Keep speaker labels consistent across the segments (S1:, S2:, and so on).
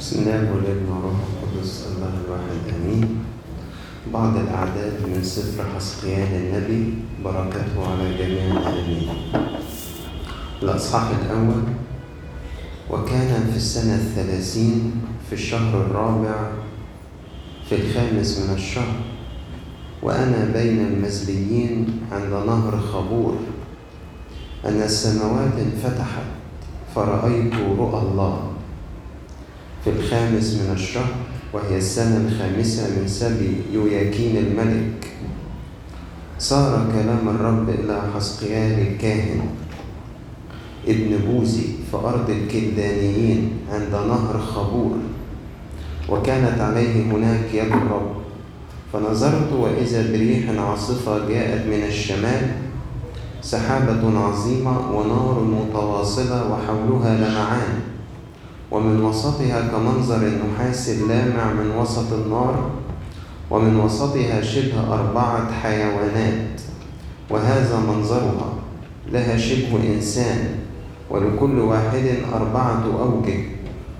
S1: بسم الله والابن والروح القدس الله الواحد آمين. بعض الاعداد من سفر حسقيال النبي بركته على جميع آمين. الأصحاح الأول وكان في السنة الثلاثين في الشهر الرابع في الخامس من الشهر وأنا بين المزليين عند نهر خبور أن السماوات انفتحت فرأيت رؤى الله. في الخامس من الشهر وهي السنة الخامسة من سبي يوياكين الملك. صار كلام الرب إلى حسقيال الكاهن ابن بوزي في أرض الكلدانيين عند نهر خبور وكانت عليه هناك يد الرب فنظرت وإذا بريح عاصفة جاءت من الشمال سحابة عظيمة ونار متواصلة وحولها لمعان. ومن وسطها كمنظر النحاس اللامع من وسط النار ومن وسطها شبه أربعة حيوانات وهذا منظرها لها شبه إنسان ولكل واحد أربعة أوجه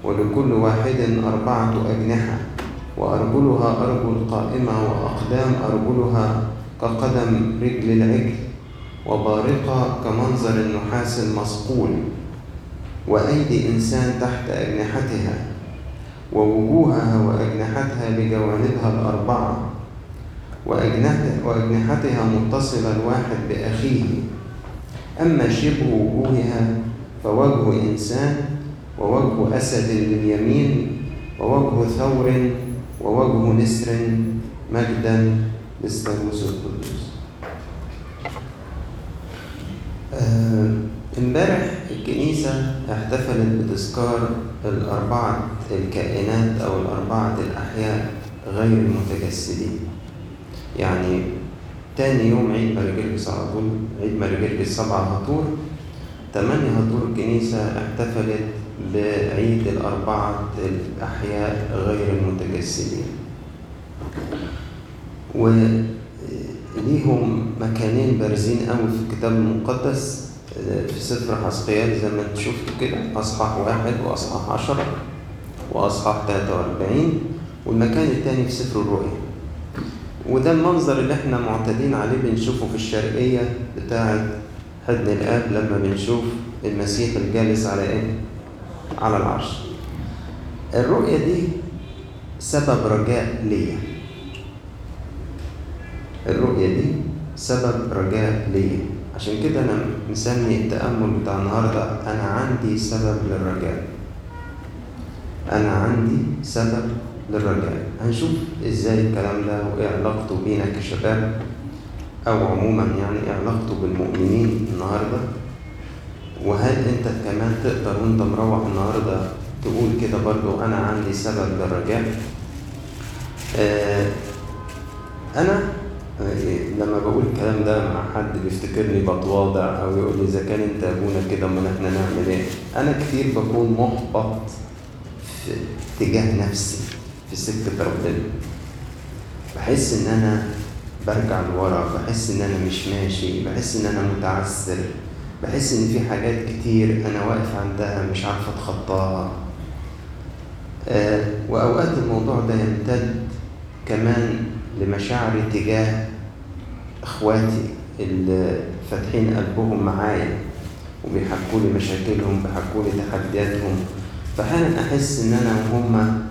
S1: ولكل واحد أربعة أجنحة وأرجلها أرجل قائمة وأقدام أرجلها كقدم رجل العجل وبارقة كمنظر النحاس المصقول. وأيدي إنسان تحت أجنحتها ووجوهها وأجنحتها بجوانبها الأربعة وأجنحتها متصلة الواحد بأخيه. أما شبه وجوهها فوجه إنسان ووجه أسد لليمين ووجه ثور ووجه نسر مجدا للثالوث القدوس امبارح آه الكنيسة احتفلت بتذكار الأربعة الكائنات أو الأربعة الأحياء غير المتجسدين. يعني تاني يوم عيد مارجرجس على طول عيد مارجرجس سبعة هطور تمانية هطور الكنيسة احتفلت بعيد الأربعة الأحياء غير المتجسدين. وليهم مكانين بارزين قوي في الكتاب المقدس. في سفر حسقيال زي ما أنتم شفتوا كده أصحاح واحد وأصحاح عشرة وأصحاح تلاتة وأربعين والمكان التاني في سفر الرؤيا. وده المنظر اللي إحنا معتادين عليه بنشوفه في الشرقية بتاعة حضن الآب لما بنشوف المسيح الجالس على إيه؟ على العرش. الرؤية دي سبب رجاء ليا. الرؤية دي سبب رجاء ليا. عشان كده أنا مسمي التأمل بتاع النهاردة أنا عندي سبب للرجاء. أنا عندي سبب للرجاء. هنشوف إزاي الكلام ده وإيه علاقته بينا كشباب أو عموما يعني إيه علاقته بالمؤمنين النهاردة. وهل أنت كمان تقدر وأنت مروح النهاردة تقول كده برضو أنا عندي سبب للرجاء؟ آه أنا لما بقول الكلام ده مع حد بيفتكرني بتواضع أو يقول لي إذا كان أنت أبونا كده أمال إحنا نعمل إيه؟ أنا كتير بكون محبط في اتجاه نفسي في سكة ربنا. بحس إن أنا برجع لورا، بحس إن أنا مش ماشي، بحس إن أنا متعثر، بحس إن في حاجات كتير أنا واقف عندها مش عارف أتخطاها. آه وأوقات الموضوع ده يمتد كمان لمشاعري تجاه إخواتي اللي فاتحين قلبهم معايا وبيحكوا لي مشاكلهم بيحكوا لي تحدياتهم فأحيانا أحس إن أنا وهم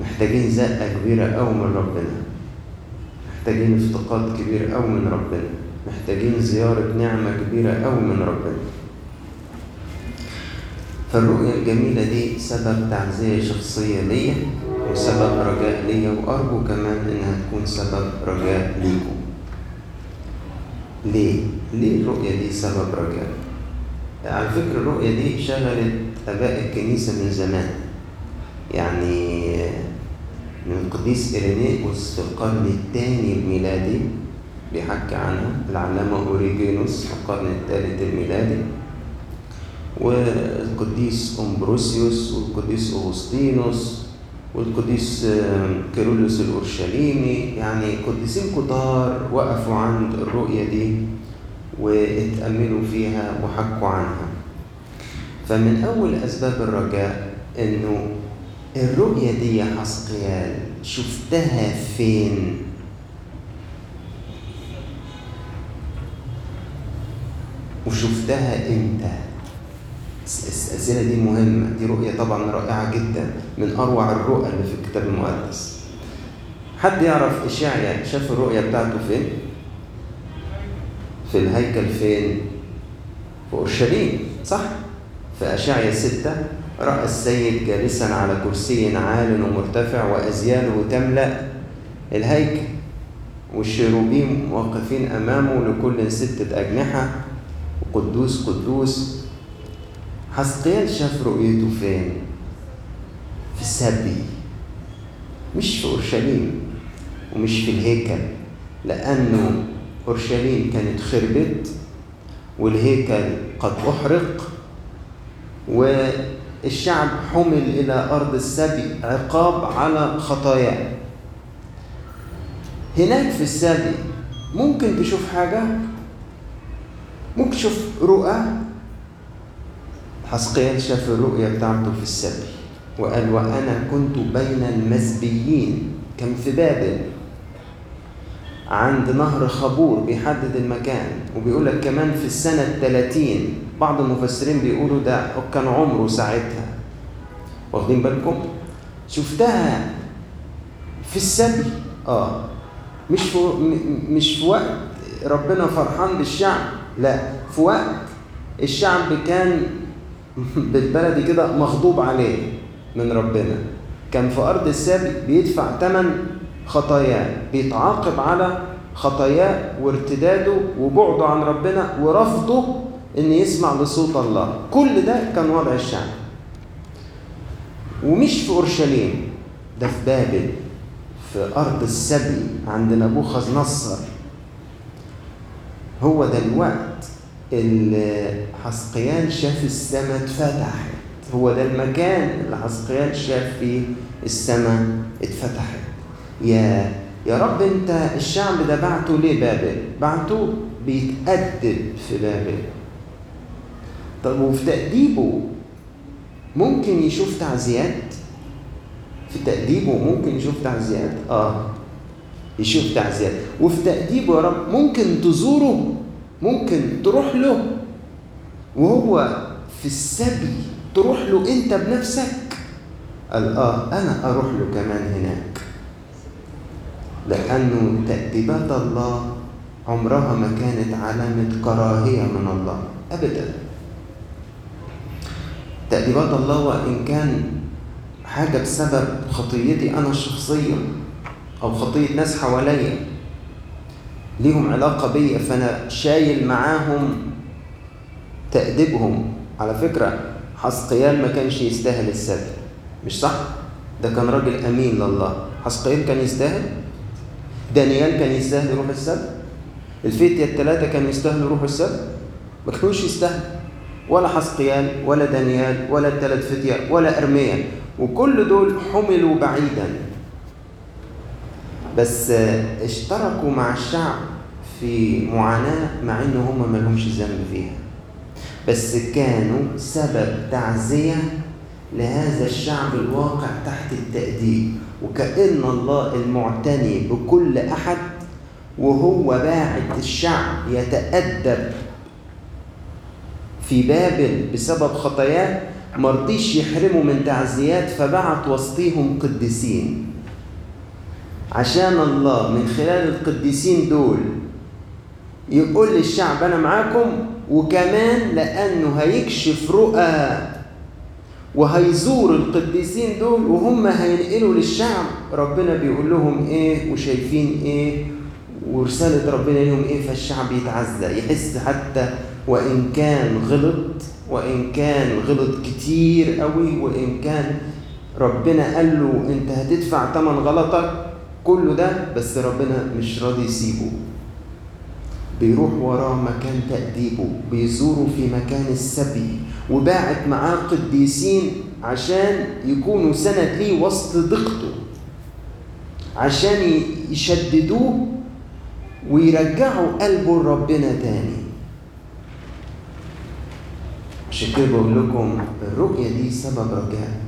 S1: محتاجين زقة كبيرة قوي من ربنا محتاجين افتقاد كبير قوي من ربنا محتاجين زيارة نعمة كبيرة قوي من ربنا فالرؤية الجميلة دي سبب تعزية شخصية ليا وسبب رجاء ليا وأرجو كمان إنها تكون سبب رجاء ليكم. ليه؟ ليه الرؤية دي سبب رجاء؟ على فكرة الرؤية دي شغلت آباء الكنيسة من زمان. يعني من القديس إيرينيوس في القرن الثاني الميلادي بيحكي عنها العلامة أوريجينوس في القرن الثالث الميلادي والقديس أمبروسيوس والقديس أغسطينوس والقديس كيرلس الأورشليمي يعني قديسين كتار وقفوا عند الرؤية دي واتأملوا فيها وحكوا عنها فمن أول أسباب الرجاء إنه الرؤية دي يا حسقيال شفتها فين؟ وشفتها إمتى؟ الأسئلة دي مهمة دي رؤية طبعا رائعة جدا من أروع الرؤى اللي في الكتاب المقدس حد يعرف إشعيا شاف الرؤية بتاعته فين؟ في الهيكل فين؟ في أورشليم صح؟ في أشعيا ستة رأى السيد جالسا على كرسي عال ومرتفع وأزياله تملأ الهيكل والشيروبيم واقفين أمامه لكل ستة أجنحة وقدوس قدوس حسقيال شاف رؤيته فين؟ في السبي. مش في أورشليم ومش في الهيكل لأنه أورشليم كانت خربت والهيكل قد أحرق والشعب حمل إلى أرض السبي عقاب على خطاياه. هناك في السبي ممكن تشوف حاجة؟ ممكن تشوف رؤى؟ حسقيال شاف الرؤية بتاعته في السبي وقال وأنا كنت بين المزبيين كان في بابل عند نهر خبور بيحدد المكان وبيقول لك كمان في السنة الثلاثين بعض المفسرين بيقولوا ده كان عمره ساعتها. واخدين بالكم؟ شفتها في السبي. آه. مش في مش في وقت ربنا فرحان بالشعب لا في وقت الشعب كان بالبلدي كده مغضوب عليه من ربنا. كان في أرض السبي بيدفع ثمن خطاياه بيتعاقب على خطاياه وارتداده وبعده عن ربنا ورفضه إن يسمع لصوت الله. كل ده كان وضع الشعب. ومش في أورشليم ده في بابل في أرض السبي عند نبوخذ نصر. هو ده الوقت. اللي حسقيان شاف السماء اتفتحت. هو ده المكان. اللي حسقيان شاف فيه السماء اتفتحت. يا يا رب انت الشعب ده بعته ليه بابل؟ بعته بيتأدب في بابل. طب وفي تأديبه ممكن يشوف تعزيات؟ في تأديبه ممكن يشوف تعزيات؟ آه يشوف تعزيات. وفي تأديبه يا رب ممكن تزوره ممكن تروح له وهو في السبي تروح له انت بنفسك. قال آه أنا أروح له كمان هناك. لأنه تأديبات الله عمرها ما كانت علامة كراهية من الله ابدا. تأديبات الله وإن كان حاجة بسبب خطيتي أنا الشخصية أو خطية ناس حواليا. ليهم علاقة بيا فأنا شايل معاهم تأديبهم. على فكرة حسقيال ما كانش يستاهل السبي مش صح؟ ده كان راجل أمين لله. حسقيال كان يستاهل؟ دانيال كان يستاهل يروح السبي الفتية الثلاثة كانوا يستاهلوا يروحوا السبي ما كانوش يستاهلوا. ولا حسقيال ولا دانيال ولا الثلاث فتية ولا أرميا وكل دول حملوا بعيدا. بس اشتركوا مع الشعب. في معاناة مع إن هم ما لهمش ذنب فيها. بس كانوا سبب تعزية لهذا الشعب الواقع تحت التأديب. وكأن الله المعتني بكل أحد وهو باعت الشعب يتأدب في بابل بسبب خطاياه مرضيش يحرموا من تعزيات فبعت وسطيهم قديسين. عشان الله من خلال القديسين دول يقول للشعب أنا معاكم وكمان لأنه هيكشف رؤى وهيزور القديسين دول وهم هينقلوا للشعب. ربنا بيقول لهم إيه وشايفين إيه ورسالة ربنا لهم إيه فالشعب يتعزى يحس حتى وإن كان غلط وإن كان غلط كتير قوي وإن كان ربنا قال له أنت هتدفع تمن غلطك كله ده بس ربنا مش راضي يسيبه. بيروح وراه مكان تأديبه بيزوره في مكان السبي وباعت معاه قديسين عشان يكونوا سند ليه وسط ضيقته عشان يشددوه ويرجعوا قلبه لربنا تاني. عشان كده بقول لكم الرؤية دي سبب رجاء.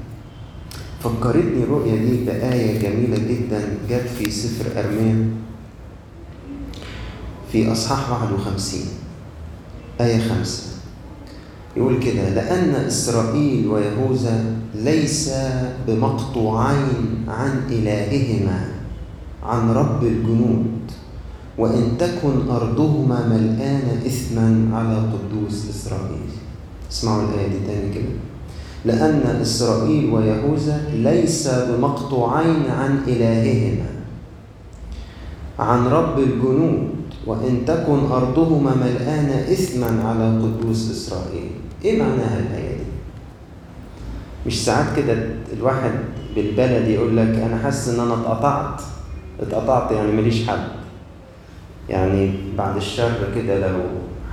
S1: فكرتني الرؤية دي بآية جميلة جدا جت في سفر أرميا. في أصحاح 51 آية خمسة. يقول كده لأن إسرائيل ويهوذا ليس بمقطوعين عن إلههما عن رب الجنود وإن تكن أرضهما ملآنة إثما على قدوس إسرائيل. اسمعوا الآية دي تاني كده. لأن إسرائيل ويهوذا ليس بمقطوعين عن إلههما عن رب الجنود وإن تكن أرضهما ملآنة إثما على قدوس إسرائيل. إيه معناها الآية دي؟ مش ساعات كده الواحد بالبلد يقول لك أنا حاسس إن أنا اتقطعت. اتقطعت يعني ماليش حد. يعني بعد الشر كده لو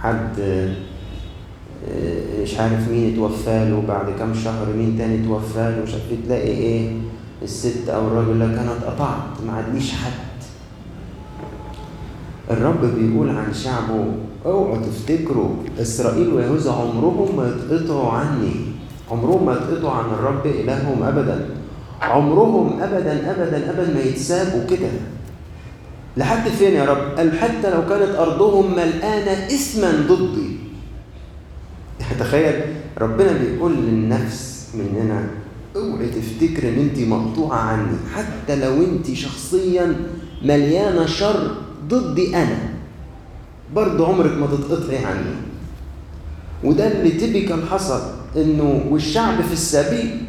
S1: حد مش عارف مين اتوفى له بعد كام شهر مين تاني اتوفى له مش تلاقي إيه الست أو الراجل لك أنا اتقطعت ما عنديش حد. الرب بيقول عن شعبه اوعوا تفتكروا إسرائيل ويهوذا عمرهم ما يتقطعوا عني. عمرهم ما يتقطعوا عن الرب إلههم ابدا. عمرهم ابدا ابدا ابدا ما يتسابوا كده. لحد فين يا رب؟ قال حتى لو كانت أرضهم ملآنة اثما ضدي. تخيل ربنا بيقول للنفس مننا اوعي تفتكر إن انت مقطوعة عني. حتى لو انت شخصيا مليانة شر ضدي أنا. برضه عمرك ما تتقطعي عني. وده اللي تبكى حصل إنه والشعب في السبيل.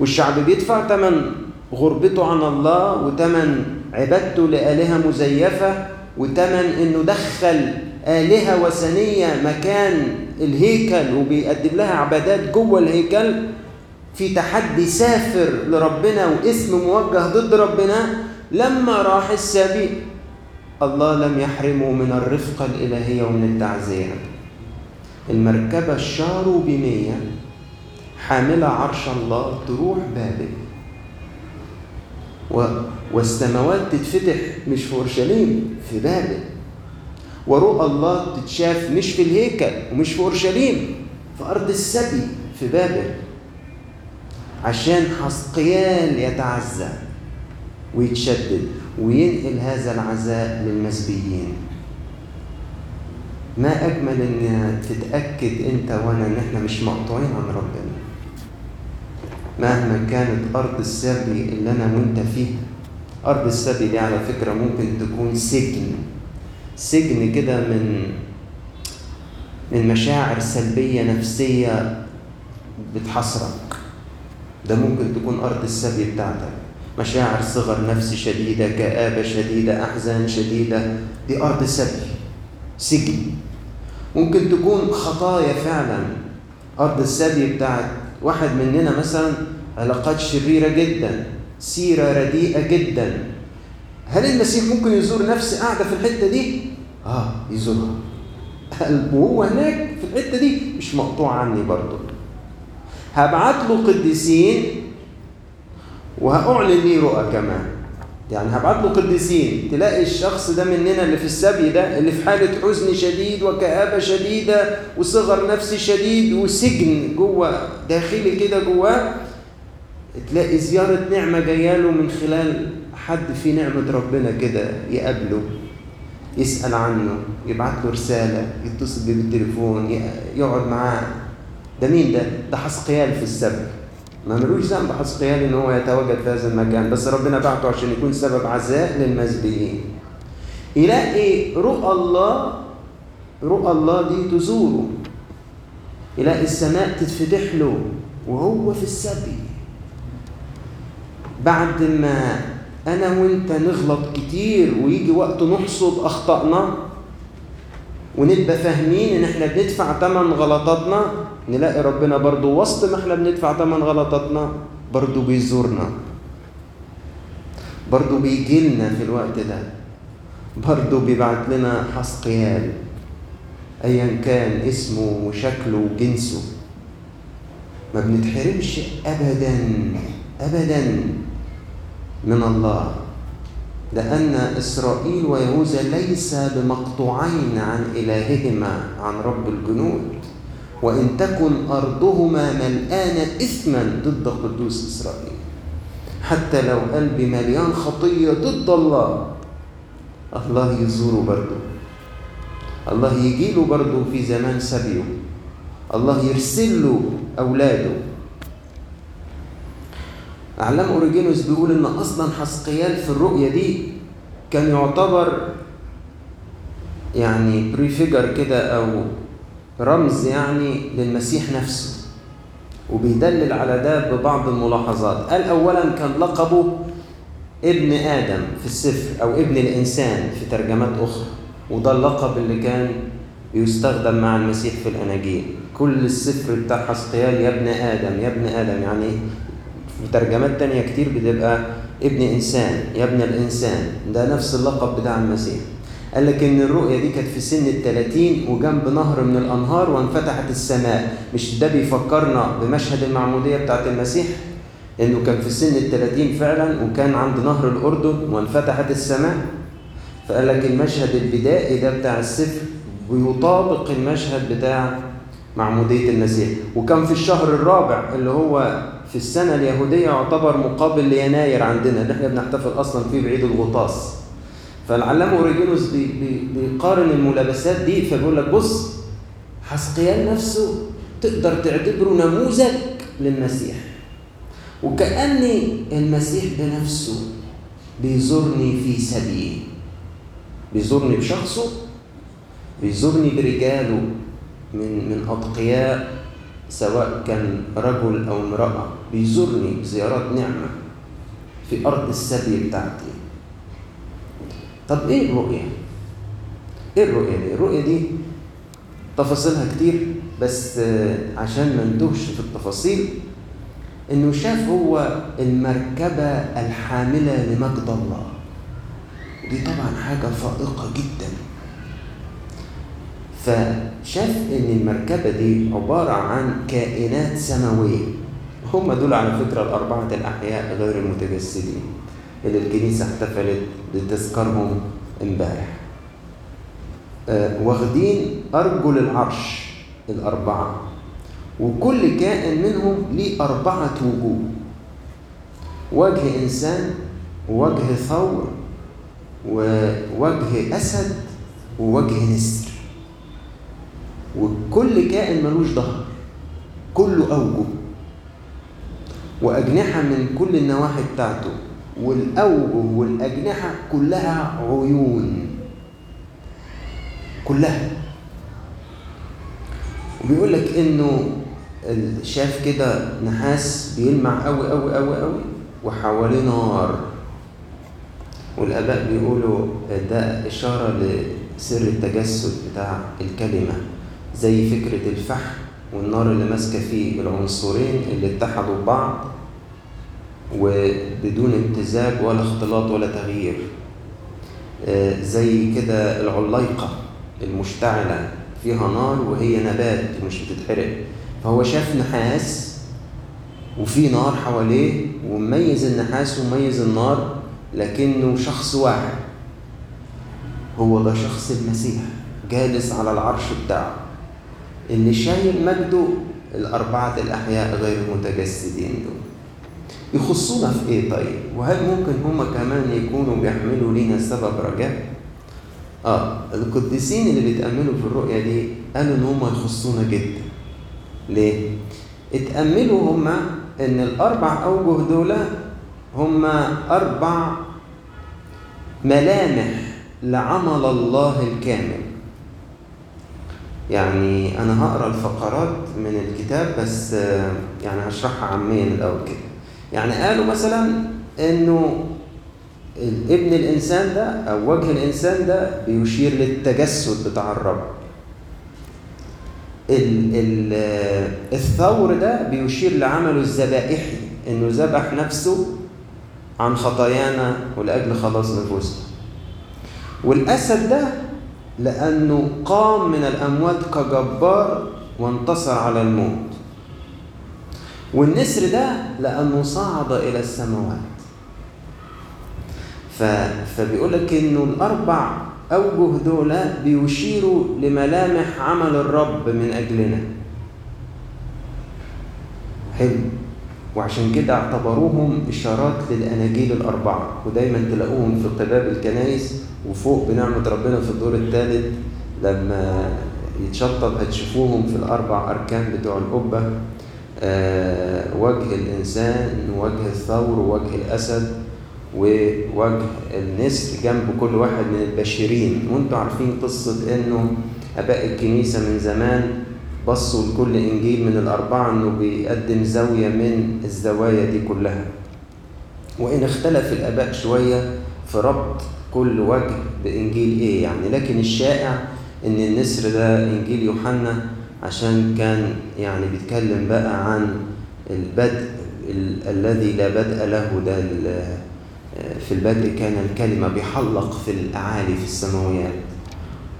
S1: والشعب بيدفع ثمن غربته عن الله وثمن عبادته لآلهة مزيفة وثمن إنه دخل آلهة وثنية مكان الهيكل وبيقدم لها عبادات جوه الهيكل. في تحدي سافر لربنا واسم موجه ضد ربنا. لما راح السبيل الله لم يحرمه من الرفقة الإلهية ومن التعزية. المركبة الشارو بمية حاملة عرش الله تروح بابل و... والسماوات تتفتح مش في أورشليم في بابل ورؤى الله تتشاف مش في الهيكل ومش في أورشليم في أرض السبي في بابل عشان حسقيال يتعزى ويتشدد. وينقل هذا العزاء للمسبيين. ما أجمل إن تتأكد أنت وأنا ان إحنا مش مقطوعين عن ربنا. مهما كانت أرض السبي اللي أنا وأنت فيها. أرض السبي دي على فكرة ممكن تكون سجن. سجن كده من من مشاعر سلبية نفسية بتحصرك. ده ممكن تكون أرض السبي بتاعتك. مشاعر صغر نفس شديدة كآبة شديدة أحزان شديدة. دي ارض سبي سجن ممكن تكون خطايا فعلا. ارض السبي بتاعت واحد مننا مثلا علاقات شريرة جدا سيرة رديئة جدا. هل المسيح ممكن يزور نفس قاعدة في الحتة دي؟ آه يزورها. وهو هناك في الحتة دي؟ مش مقطوع عني برضه. هبعت له قديسين وهأعلن ليه رؤى كمان. يعني هبعت له قديسين. تلاقي الشخص ده مننا اللي في السبي ده اللي في حالة حزن شديد وكآبة شديدة وصغر نفسي شديد وسجن جوه داخلي كده جواه تلاقي زيارة نعمة جاية له من خلال حد في نعمة ربنا كده يقابله يسأل عنه يبعت له رسالة يتصل بيه بالتليفون يقعد معاه. ده مين ده؟ ده حسقيال في السبت ما ملوش ذنب حسقيال إن هو يتواجد في هذا المكان. بس ربنا بعته عشان يكون سبب عزاء للمسبيين يلاقي رؤى الله رؤى الله دي تزوره. يلاقي السماء تتفتح له وهو في السبي. بعد ما أنا وأنت نغلط كتير ويجي وقت نحصد اخطائنا ونبقى فاهمين إن إحنا بندفع ثمن غلطاتنا نلاقي ربنا برضو وسط ما إحنا بندفع ثمن غلطاتنا برضو بيزورنا. برضو بيجي لنا في الوقت ده. برضو بيبعت لنا حسقيال ايا كان اسمه وشكله وجنسه. ما بنتحرمش ابدا ابدا من الله. لأن إسرائيل ويهوذا ليس بمقطوعين عن إلههما عن رب الجنود. وإن تكن أرضهما ملآنة إثما ضد قدوس إسرائيل. حتى لو قلبي مليان خطية ضد الله الله يزوره برضه. الله يجيله برضه في زمان سبيه الله يرسل له أولاده. أعلام أوريجينوس بيقول إن أصلا حسقيال في الرؤية دي كان يعتبر يعني بريفيجر كده أو رمز يعني للمسيح نفسه. وبيدلل على ده ببعض الملاحظات. قال أولا كان لقبه ابن آدم في السفر أو ابن الإنسان في ترجمات أخرى. وده اللقب اللي كان يستخدم مع المسيح في الأناجيل كل السفر بتاع حسقيال يا ابن آدم يا ابن آدم يعني في ترجمات تانية كتير بتبقى ابن إنسان يا ابن الإنسان. ده نفس اللقب بتاع المسيح. قال لك إن الرؤية دي كانت في سن التلاتين وجنب نهر من الأنهار وانفتحت السماء. مش ده بيفكرنا بمشهد المعمودية بتاعت المسيح؟ إنه كان في سن التلاتين فعلا وكان عند نهر الأردن وانفتحت السماء؟ فقال لك المشهد البدائي ده بتاع السفر بيطابق المشهد بتاع معمودية المسيح. وكان في الشهر الرابع اللي هو في السنة اليهودية يعتبر مقابل ليناير عندنا اللي إحنا بنحتفل أصلا فيه بعيد الغطاس. فالعلامة أوريجينوس بي بي بيقارن الملابسات دي فبيقول لك بص حسقيال نفسه تقدر تعتبره نموذج للمسيح. وكأن المسيح بنفسه بيزورني في سبيه بيزورني بشخصه بيزورني برجاله من من أتقياء سواء كان رجل أو امرأة. بيزورني زيارات نعمة في أرض السبي بتاعتي طب إيه الرؤية؟ إيه الرؤية دي؟ الرؤية دي تفاصيلها كتير بس عشان ما ندوش في التفاصيل إنه شاف هو المركبة الحاملة لمجد الله دي طبعا حاجة فائقة جدا فشاف إن المركبة دي عبارة عن كائنات سماوية هم دول على فكرة الأربعة الأحياء غير المتجسدين اللي الكنيسة احتفلت بتذكارهم امبارح. آه واخدين أرجل العرش الأربعة وكل كائن منهم ليه أربعة وجوه. وجه إنسان ووجه ثور ووجه أسد ووجه نسر. وكل كائن ملوش ظهر كله أوجه. وأجنحة من كل النواحي بتاعته. والأوجه والأجنحة كلها عيون. كلها. وبيقول لك إنه شاف كده نحاس بيلمع قوي قوي قوي قوي وحواليه نار. والآباء بيقولوا ده إشارة لسر التجسد بتاع الكلمة زي فكرة الفحم. والنار اللي ماسكة فيه العنصرين اللي اتحدوا ببعض وبدون امتزاج ولا اختلاط ولا تغيير. زي كده العليقة المشتعلة فيها نار وهي نبات مش بتتحرق. فهو شاف نحاس وفي نار حواليه ومميز النحاس ومميز النار لكنه شخص واحد. هو ده شخص المسيح جالس على العرش بتاعه. اللي شايل مجده الأربعة الأحياء غير المتجسدين دول يخصونا في إيه طيب؟ وهل ممكن هما كمان يكونوا بيحملوا لينا سبب رجاء؟ آه القديسين اللي بيتأملوا في الرؤية دي قالوا إن هما يخصونا جدا. ليه؟ اتأملوا هما إن الأربع أوجه دول هما أربع ملامح لعمل الله الكامل. يعني أنا هقرأ الفقرات من الكتاب بس يعني هشرحها عاميا الأول كده. يعني قالوا مثلا إنه ابن الإنسان ده أو وجه الإنسان ده بيشير للتجسد بتاع الرب. ال ال الثور ده بيشير لعمله الذبائحي إنه ذبح نفسه عن خطايانا ولأجل خلاص نفوسنا. والأسد ده لأنه قام من الأموات كجبار وانتصر على الموت. والنسر ده لأنه صعد إلى السماوات. ف... فبيقول لك إنه الأربع أوجه دول بيشيروا لملامح عمل الرب من أجلنا. حلو. وعشان كده اعتبروهم إشارات للأناجيل الأربعة ودايما تلاقوهم في قباب الكنايس وفوق بنعمة ربنا في الدور الثالث لما يتشطب هتشوفوهم في الأربع أركان بتوع القبة آه وجه الإنسان وجه الثور ووجه الأسد ووجه النسر جنب كل واحد من البشرين. وانتوا عارفين قصة إنه أباء الكنيسة من زمان بصوا لكل إنجيل من الأربعة إنه بيقدم زاوية من الزوايا دي كلها. وإن اختلف الآباء شوية في ربط كل وجه بإنجيل إيه يعني. لكن الشائع إن النسر ده إنجيل يوحنا عشان كان يعني بيتكلم بقى عن البدء ال- الذي لا بدء له ده في البدء كان الكلمة بيحلق في الأعالي في السماويات.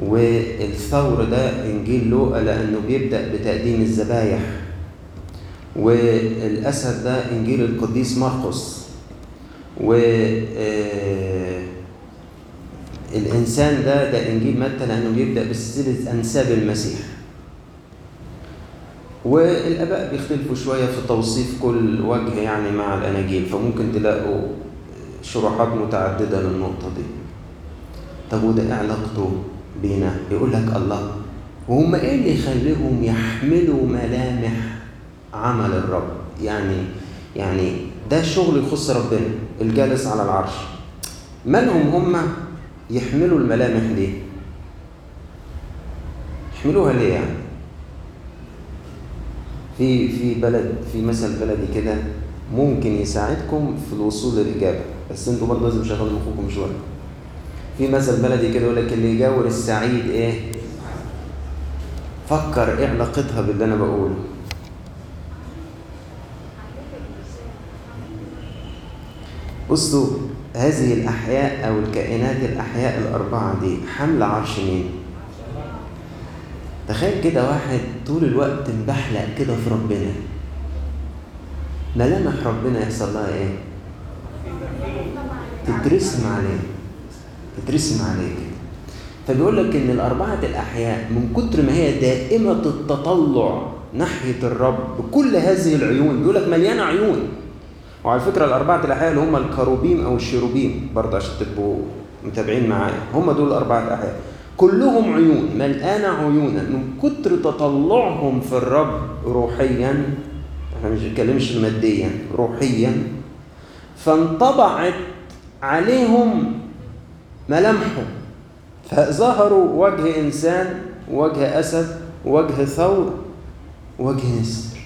S1: والثور ده إنجيل لوقا لأنه بيبدأ بتقديم الذبايح. والأسد ده إنجيل القديس مرقس و آه، الإنسان ده ده إنجيل متى؟ لأنه بيبدأ بسلسلة أنساب المسيح. والآباء بيختلفوا شوية في توصيف كل وجه يعني مع الأناجيل فممكن تلاقوا شروحات متعددة للنقطة دي. طب وده إيه علاقته؟ بينا. يقول لك الله وهم إيه اللي يخليهم يحملوا ملامح عمل الرب؟ يعني يعني ده شغل يخص ربنا الجالس على العرش. مالهم هم يحملوا الملامح دي؟ يحملوها ليه يعني؟ في في بلد في مثل بلدي كده ممكن يساعدكم في الوصول للإجابة بس أنتوا برضه لازم تشغلوا مخكم شوية. في مثل بلدي كده يقول لك اللي يجاور السعيد إيه فكر إيه علاقتها باللي أنا بقوله بصوا هذه الأحياء أو الكائنات الأحياء الأربعة دي حمل عرش مين؟ تخيل كده واحد طول الوقت مبحلق كده في ربنا ملامح ربنا يحصل لها إيه؟ تترسم عليه تترسم عليه كده فبيقول لك إن الأربعة الأحياء من كتر ما هي دائمة التطلع ناحية الرب بكل هذه العيون بيقول لك مليانة عيون. وعلى فكرة الأربعة الأحياء اللي هم الكروبيم أو الشيروبيم برضه عشان تبقوا متابعين معايا هم دول الأربعة احياء كلهم عيون ملقانه عيونا من كتر تطلعهم في الرب روحيا إحنا مش بنتكلمش ماديا روحيا فانطبعت عليهم ملامحه فظهروا وجه إنسان وجه أسد وجه ثور وجه نسر.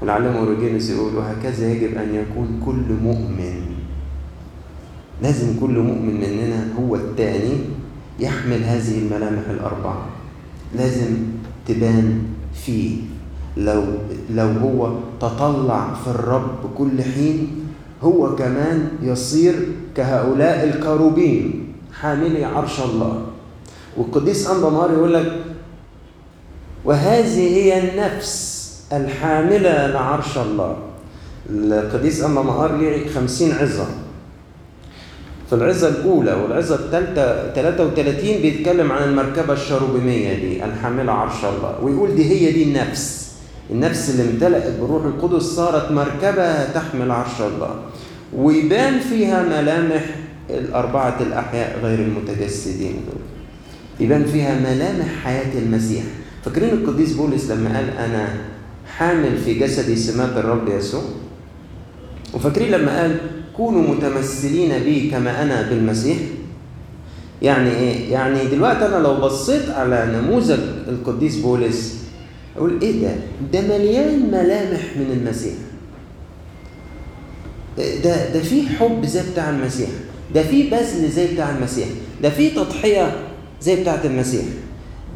S1: والعلامة أوروجينوس يقول وهكذا يجب أن يكون كل مؤمن. لازم كل مؤمن مننا هو الثاني يحمل هذه الملامح الأربعة. لازم تبان فيه. لو لو هو تطلع في الرب كل حين هو كمان يصير كهؤلاء الكروبين حاملي عرش الله. والقديس أنبا يقول لك وهذه هي النفس الحاملة لعرش الله. القديس أنبا مار ليه خمسين عظة. في العظة الأولى والعظة الثالثة 33 بيتكلم عن المركبة الشروبيمية دي الحاملة عرش الله. ويقول دي هي دي النفس. النفس اللي امتلأت بالروح القدس صارت مركبة تحمل عرش الله. ويبان فيها ملامح الأربعة الأحياء غير المتجسدين دول. يبان فيها ملامح حياة المسيح. فاكرين القديس بولس لما قال أنا حامل في جسدي سمات الرب يسوع؟ وفاكرين لما قال كونوا متمثلين بي كما أنا بالمسيح؟ يعني إيه؟ يعني دلوقتي أنا لو بصيت على نموذج القديس بولس أقول إيه ده؟ ده مليان ملامح من المسيح ده ده في حب زي بتاع المسيح ده في بذل زي بتاع المسيح ده في تضحية زي بتاعة المسيح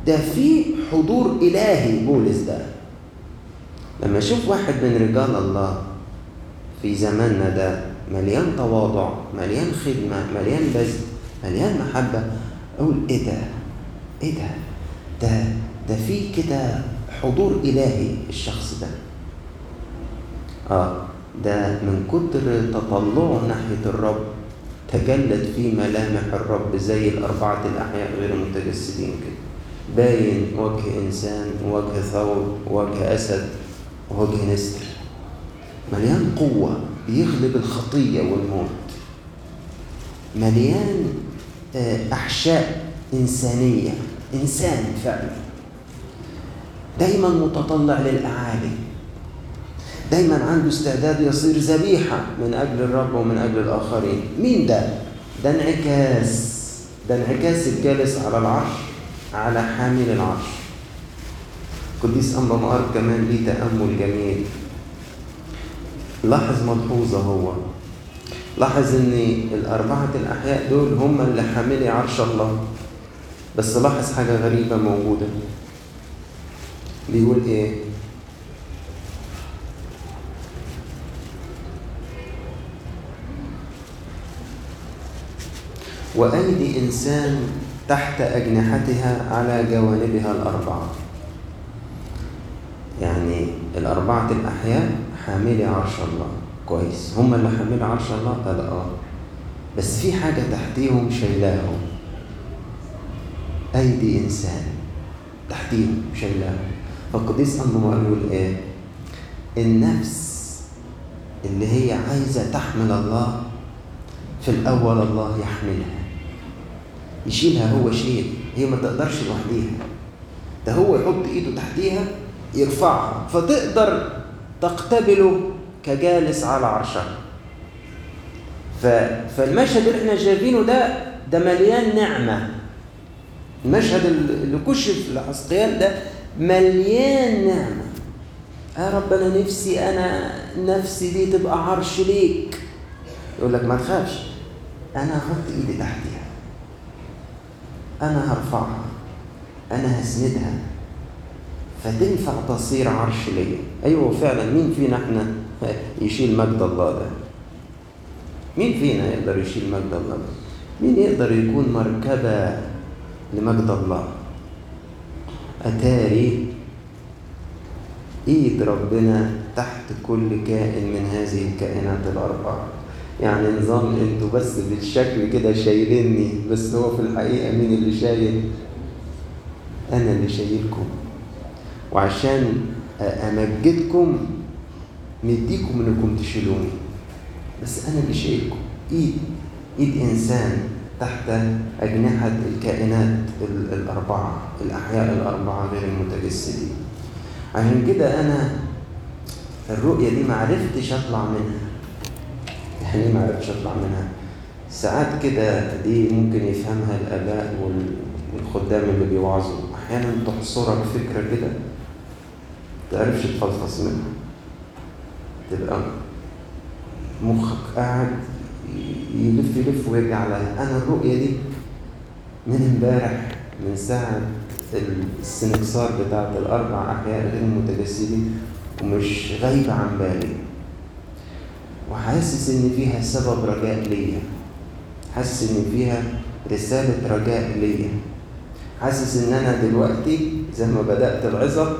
S1: ده في حضور إلهي بولس ده لما أشوف واحد من رجال الله في زماننا ده مليان تواضع مليان خدمة مليان بذل مليان محبة أقول إيه ده؟ إيه ده؟ ده ده في كده حضور إلهي الشخص ده. آه ده من كتر تطلعه ناحية الرب تجلت فيه ملامح الرب زي الأربعة الأحياء غير المتجسدين كده. باين وجه إنسان وجه ثور وجه أسد وجه نسر. مليان قوة بيغلب الخطية والموت. مليان أحشاء إنسانية إنسان فعلا دايما متطلع للأعالي. دايما عنده استعداد يصير ذبيحة من أجل الرب ومن أجل الآخرين. مين ده؟ ده انعكاس. ده انعكاس الجالس على العرش على حامل العرش. قديس أنبا مقار كمان ليه تأمل جميل. لاحظ ملحوظة هو. لاحظ إن الأربعة الأحياء دول هم اللي حاملي عرش الله. بس لاحظ حاجة غريبة موجودة. بيقول إيه؟ وأيدي إنسان تحت أجنحتها على جوانبها الأربعة. يعني الأربعة الأحياء حاملي عرش الله. كويس. هم اللي حاملي عرش الله؟ قال آه. بس في حاجة تحتيهم شايلاهم. أيدي إنسان تحتيهم شايلاهم. فالقديس أنبا يقول إيه النفس اللي هي عايزة تحمل الله في الأول الله يحملها. يشيلها هو شيل هي ما تقدرش لوحديها. ده هو يحط إيده تحتيها يرفعها فتقدر تقتبله كجالس على عرشها. فالمشهد اللي إحنا شايفينه ده ده مليان نعمة. المشهد اللي كشف لحسقيال ده مليان نعمة. يا رب أنا نفسي أنا نفسي دي تبقى عرش ليك. يقول لك ما تخافش أنا هحط إيدي تحتها أنا هرفعها أنا هسندها. فتنفع تصير عرش ليا. أيوه فعلا مين فينا إحنا يشيل مجد الله ده؟ مين فينا يقدر يشيل مجد الله ده؟ مين يقدر يكون مركبة لمجد الله؟ أتاري؟ إيد ربنا تحت كل كائن من هذه الكائنات الأربعة. يعني نظام إنتوا بس بالشكل كده شايليني بس هو في الحقيقة مين اللي شايل؟ أنا اللي شايلكم. وعشان أمجدكم مديكم إنكم تشيلوني. بس أنا اللي شايلكم. إيد إيد إنسان. تحت أجنحة الكائنات الأربعة الأحياء الأربعة غير المتجسدين. عشان كده أنا الرؤية دي معرفتش أطلع منها. يعني ما عرفتش أطلع منها؟ ساعات كده دي ممكن يفهمها الآباء والخدام اللي بيوعظوا. أحيانا تحصرك فكرة كده تعرفش تفلفص منها. تبقى مخك قاعد يلف يلف ويرجع لها أنا الرؤية دي من امبارح من ساعة السنكسار بتاعت الأربع أحياء غير المتجسدين ومش غايبة عن بالي. وحاسس إن فيها سبب رجاء ليا. حاسس إن فيها رسالة رجاء ليا. حاسس إن أنا دلوقتي زي ما بدأت العظة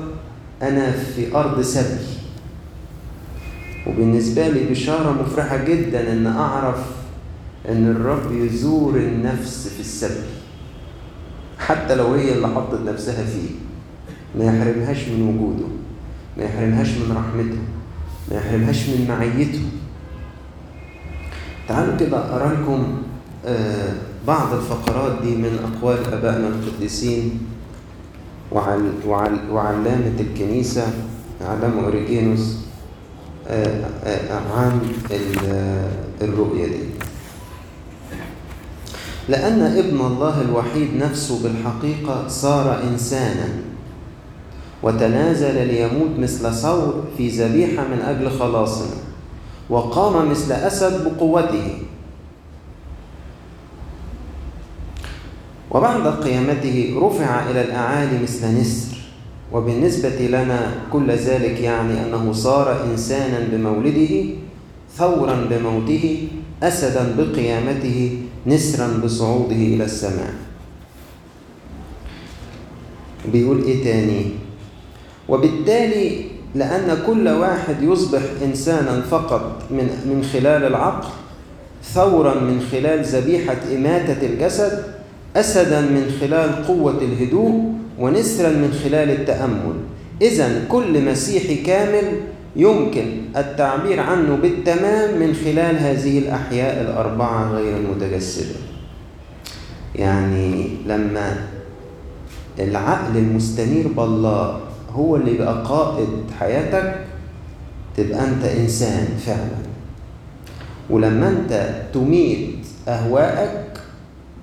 S1: أنا في أرض سبي. وبالنسبة لي بشارة مفرحة جدا إن أعرف إن الرب يزور النفس في السبي حتى لو هي اللي حطت نفسها فيه. ما يحرمهاش من وجوده ما يحرمهاش من رحمته ما يحرمهاش من معيته. تعالوا كده أقرأ لكم بعض الفقرات دي من أقوال أبائنا القديسين وعل وعل وعلامة الكنيسة علامة أوريجينوس. عن الرؤية دي. لأن ابن الله الوحيد نفسه بالحقيقة صار إنسانا وتنازل ليموت مثل ثور في ذبيحة من أجل خلاصنا وقام مثل أسد بقوته. وبعد قيامته رفع إلى الأعالي مثل نسر. وبالنسبة لنا كل ذلك يعني أنه صار إنسانا بمولده ثورا بموته أسدا بقيامته نسرا بصعوده إلى السماء. بيقول إيه تاني؟ وبالتالي لأن كل واحد يصبح إنسانا فقط من, من خلال العقل ثورا من خلال ذبيحة إماتة الجسد أسدا من خلال قوة الهدوء ونسرا من خلال التأمل. إذا كل مسيحي كامل يمكن التعبير عنه بالتمام من خلال هذه الأحياء الأربعة غير المتجسدة. يعني لما العقل المستنير بالله هو اللي يبقى قائد حياتك تبقى أنت إنسان فعلا. ولما أنت تميت أهواءك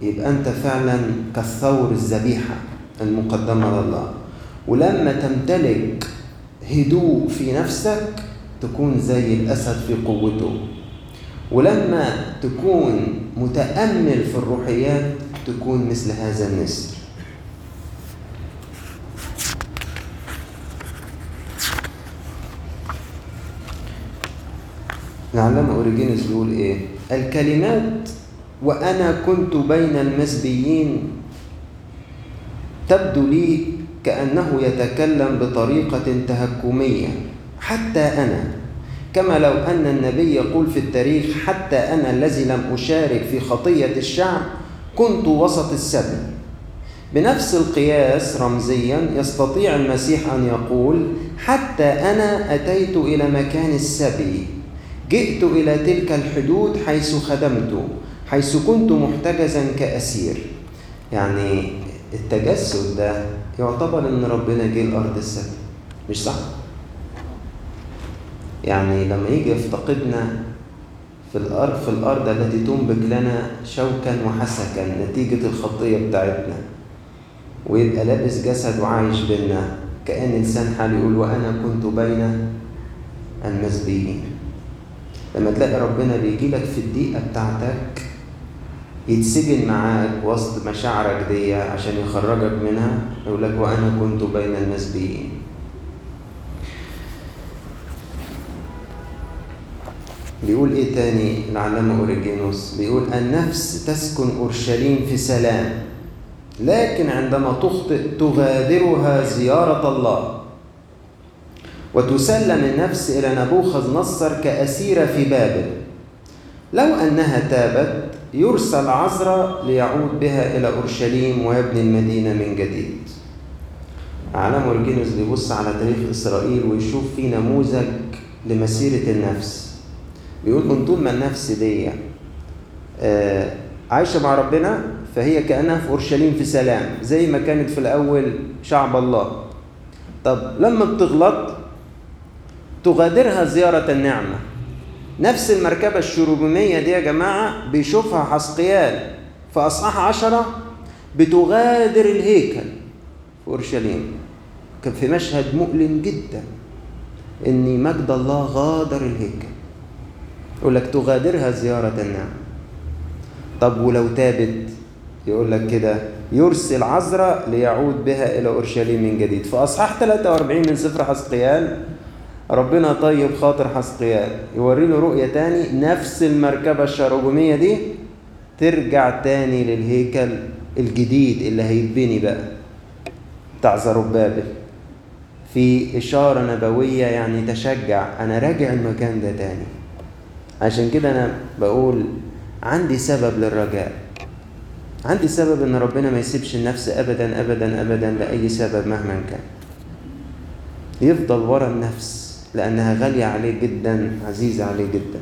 S1: يبقى أنت فعلا كالثور الذبيحة. المقدمة لله ولما تمتلك هدوء في نفسك تكون زي الأسد في قوته. ولما تكون متأمل في الروحيات تكون مثل هذا النسر. العلامة أوريجينوس بيقول إيه؟ الكلمات وأنا كنت بين المسبيين تبدو لي كأنه يتكلم بطريقة تهكمية. حتى أنا. كما لو أن النبي يقول في التاريخ حتى أنا الذي لم أشارك في خطية الشعب كنت وسط السبي. بنفس القياس رمزيا يستطيع المسيح أن يقول حتى أنا أتيت إلى مكان السبي. جئت إلى تلك الحدود حيث خدمت حيث كنت محتجزا كأسير. يعني التجسد ده يعتبر إن ربنا جه الأرض السبت مش صح؟ يعني لما يجي يفتقدنا في الأرض في الأرض التي تنبت لنا شوكا وحسكا نتيجة الخطية بتاعتنا ويبقى لابس جسد وعايش بينا كأن لسان حال يقول وأنا كنت بين المسبيين. لما تلاقي ربنا بيجي لك في الضيقه بتاعتك يتسجن معاك وسط مشاعرك دي عشان يخرجك منها يقول لك وأنا كنت بين المسبيين. بيقول إيه تاني؟ العلامة أوريجينوس. بيقول النفس تسكن أورشليم في سلام لكن عندما تخطئ تغادرها زيارة الله. وتسلم النفس إلى نبوخذ نصر كأسيرة في بابل. لو أنها تابت يرسل عزرا ليعود بها إلى أورشليم ويبني المدينة من جديد. عالم أورجينوس بيبص على تاريخ إسرائيل ويشوف فيه نموذج لمسيرة النفس. بيقول من طول ما النفس دي آه عايشة مع ربنا فهي كأنها في أورشليم في سلام زي ما كانت في الأول شعب الله. طب لما بتغلط تغادرها زيارة النعمة. نفس المركبة الشروبيمية دي يا جماعة بيشوفها حسقيال في أصحاح عشرة بتغادر الهيكل في أورشليم. كان في مشهد مؤلم جدا إن مجد الله غادر الهيكل. يقول لك تغادرها زيارة النعمة طب ولو تابت؟ يقول لك كده يرسل عذراء ليعود بها إلى أورشليم من جديد. في أصحاح 43 من سفر حسقيال ربنا طيب خاطر حسقيال. يوري له رؤية تاني نفس المركبة الشاروجومية دي ترجع تاني للهيكل الجديد اللي هيتبني بقى بتاع زربابل في إشارة نبوية يعني تشجع أنا راجع المكان ده تاني. عشان كده أنا بقول عندي سبب للرجاء. عندي سبب إن ربنا ما يسيبش النفس أبدا أبدا أبدا لأي سبب مهما كان. يفضل ورا النفس. لأنها غالية عليه جدا عزيزة عليه جدا.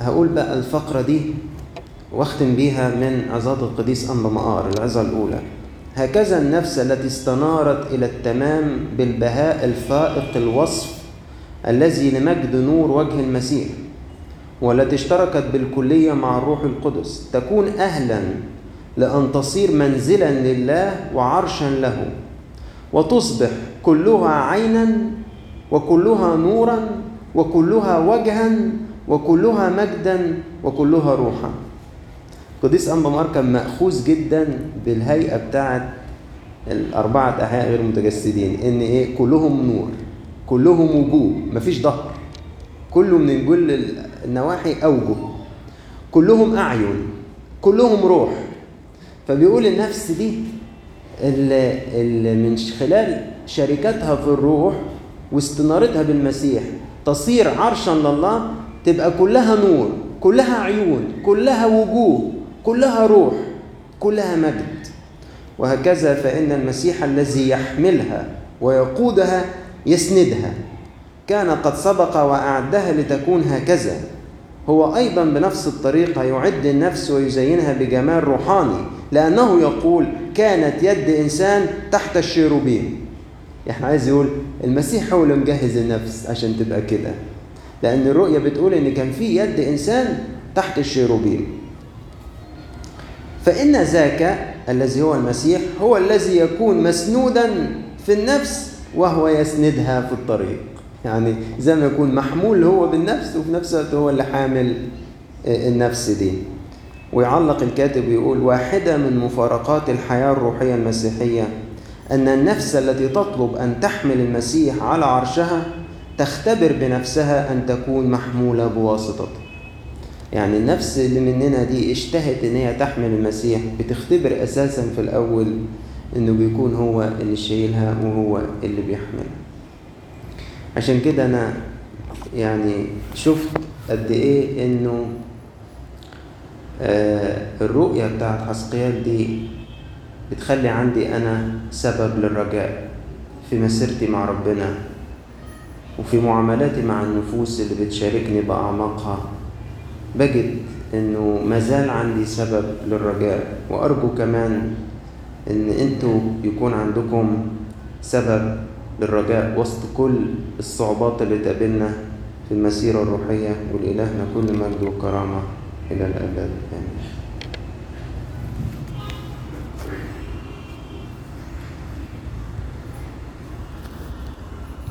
S1: هقول بقى الفقرة دي واختم بيها من عظات القديس أنبا العظة الأولى. هكذا النفس التي استنارت إلى التمام بالبهاء الفائق الوصف الذي لمجد نور وجه المسيح والتي اشتركت بالكلية مع الروح القدس. تكون أهلا لأن تصير منزلا لله وعرشا له. وتصبح كلها عينا وكلها نورا وكلها وجها وكلها مجدا وكلها روحا. قديس أنبا مار كان مأخوذ جدا بالهيئة بتاعت الأربعة أحياء غير متجسدين إن إيه؟ كلهم نور كلهم وجوه مفيش ظهر. كله من كل النواحي أوجه كلهم أعين كلهم روح. فبيقول النفس دي اللي, من خلال شركتها في الروح واستنارتها بالمسيح تصير عرشا لله تبقى كلها نور كلها عيون كلها وجوه كلها روح كلها مجد. وهكذا فإن المسيح الذي يحملها ويقودها يسندها. كان قد سبق وأعدها لتكون هكذا. هو أيضا بنفس الطريقة يعد النفس ويزينها بجمال روحاني لأنه يقول كانت يد إنسان تحت الشيروبين إحنا عايز يقول المسيح هو اللي مجهز النفس عشان تبقى كده. لأن الرؤية بتقول إن كان في يد إنسان تحت الشيروبين فإن ذاك الذي هو المسيح هو الذي يكون مسنودا في النفس وهو يسندها في الطريق. يعني زي ما يكون محمول هو بالنفس وفي نفس الوقت هو اللي حامل النفس دي. ويعلق الكاتب ويقول واحدة من مفارقات الحياة الروحية المسيحية أن النفس التي تطلب أن تحمل المسيح على عرشها تختبر بنفسها أن تكون محمولة بواسطته يعني النفس اللي مننا دي اشتهت إن هي تحمل المسيح بتختبر أساسا في الأول إنه بيكون هو اللي شايلها وهو اللي بيحملها. عشان كده أنا يعني شفت قد إيه إنه آه الرؤية بتاعت حسقيال دي بتخلي عندي أنا سبب للرجاء في مسيرتي مع ربنا وفي معاملاتي مع النفوس اللي بتشاركني بأعماقها. بجد إنه مازال عندي سبب للرجاء. وأرجو كمان إن أنتوا يكون عندكم سبب للرجاء وسط كل الصعوبات اللي تقابلنا في المسيرة الروحية ولإلهنا كل مجد وكرامة إلى الأبد. آمين.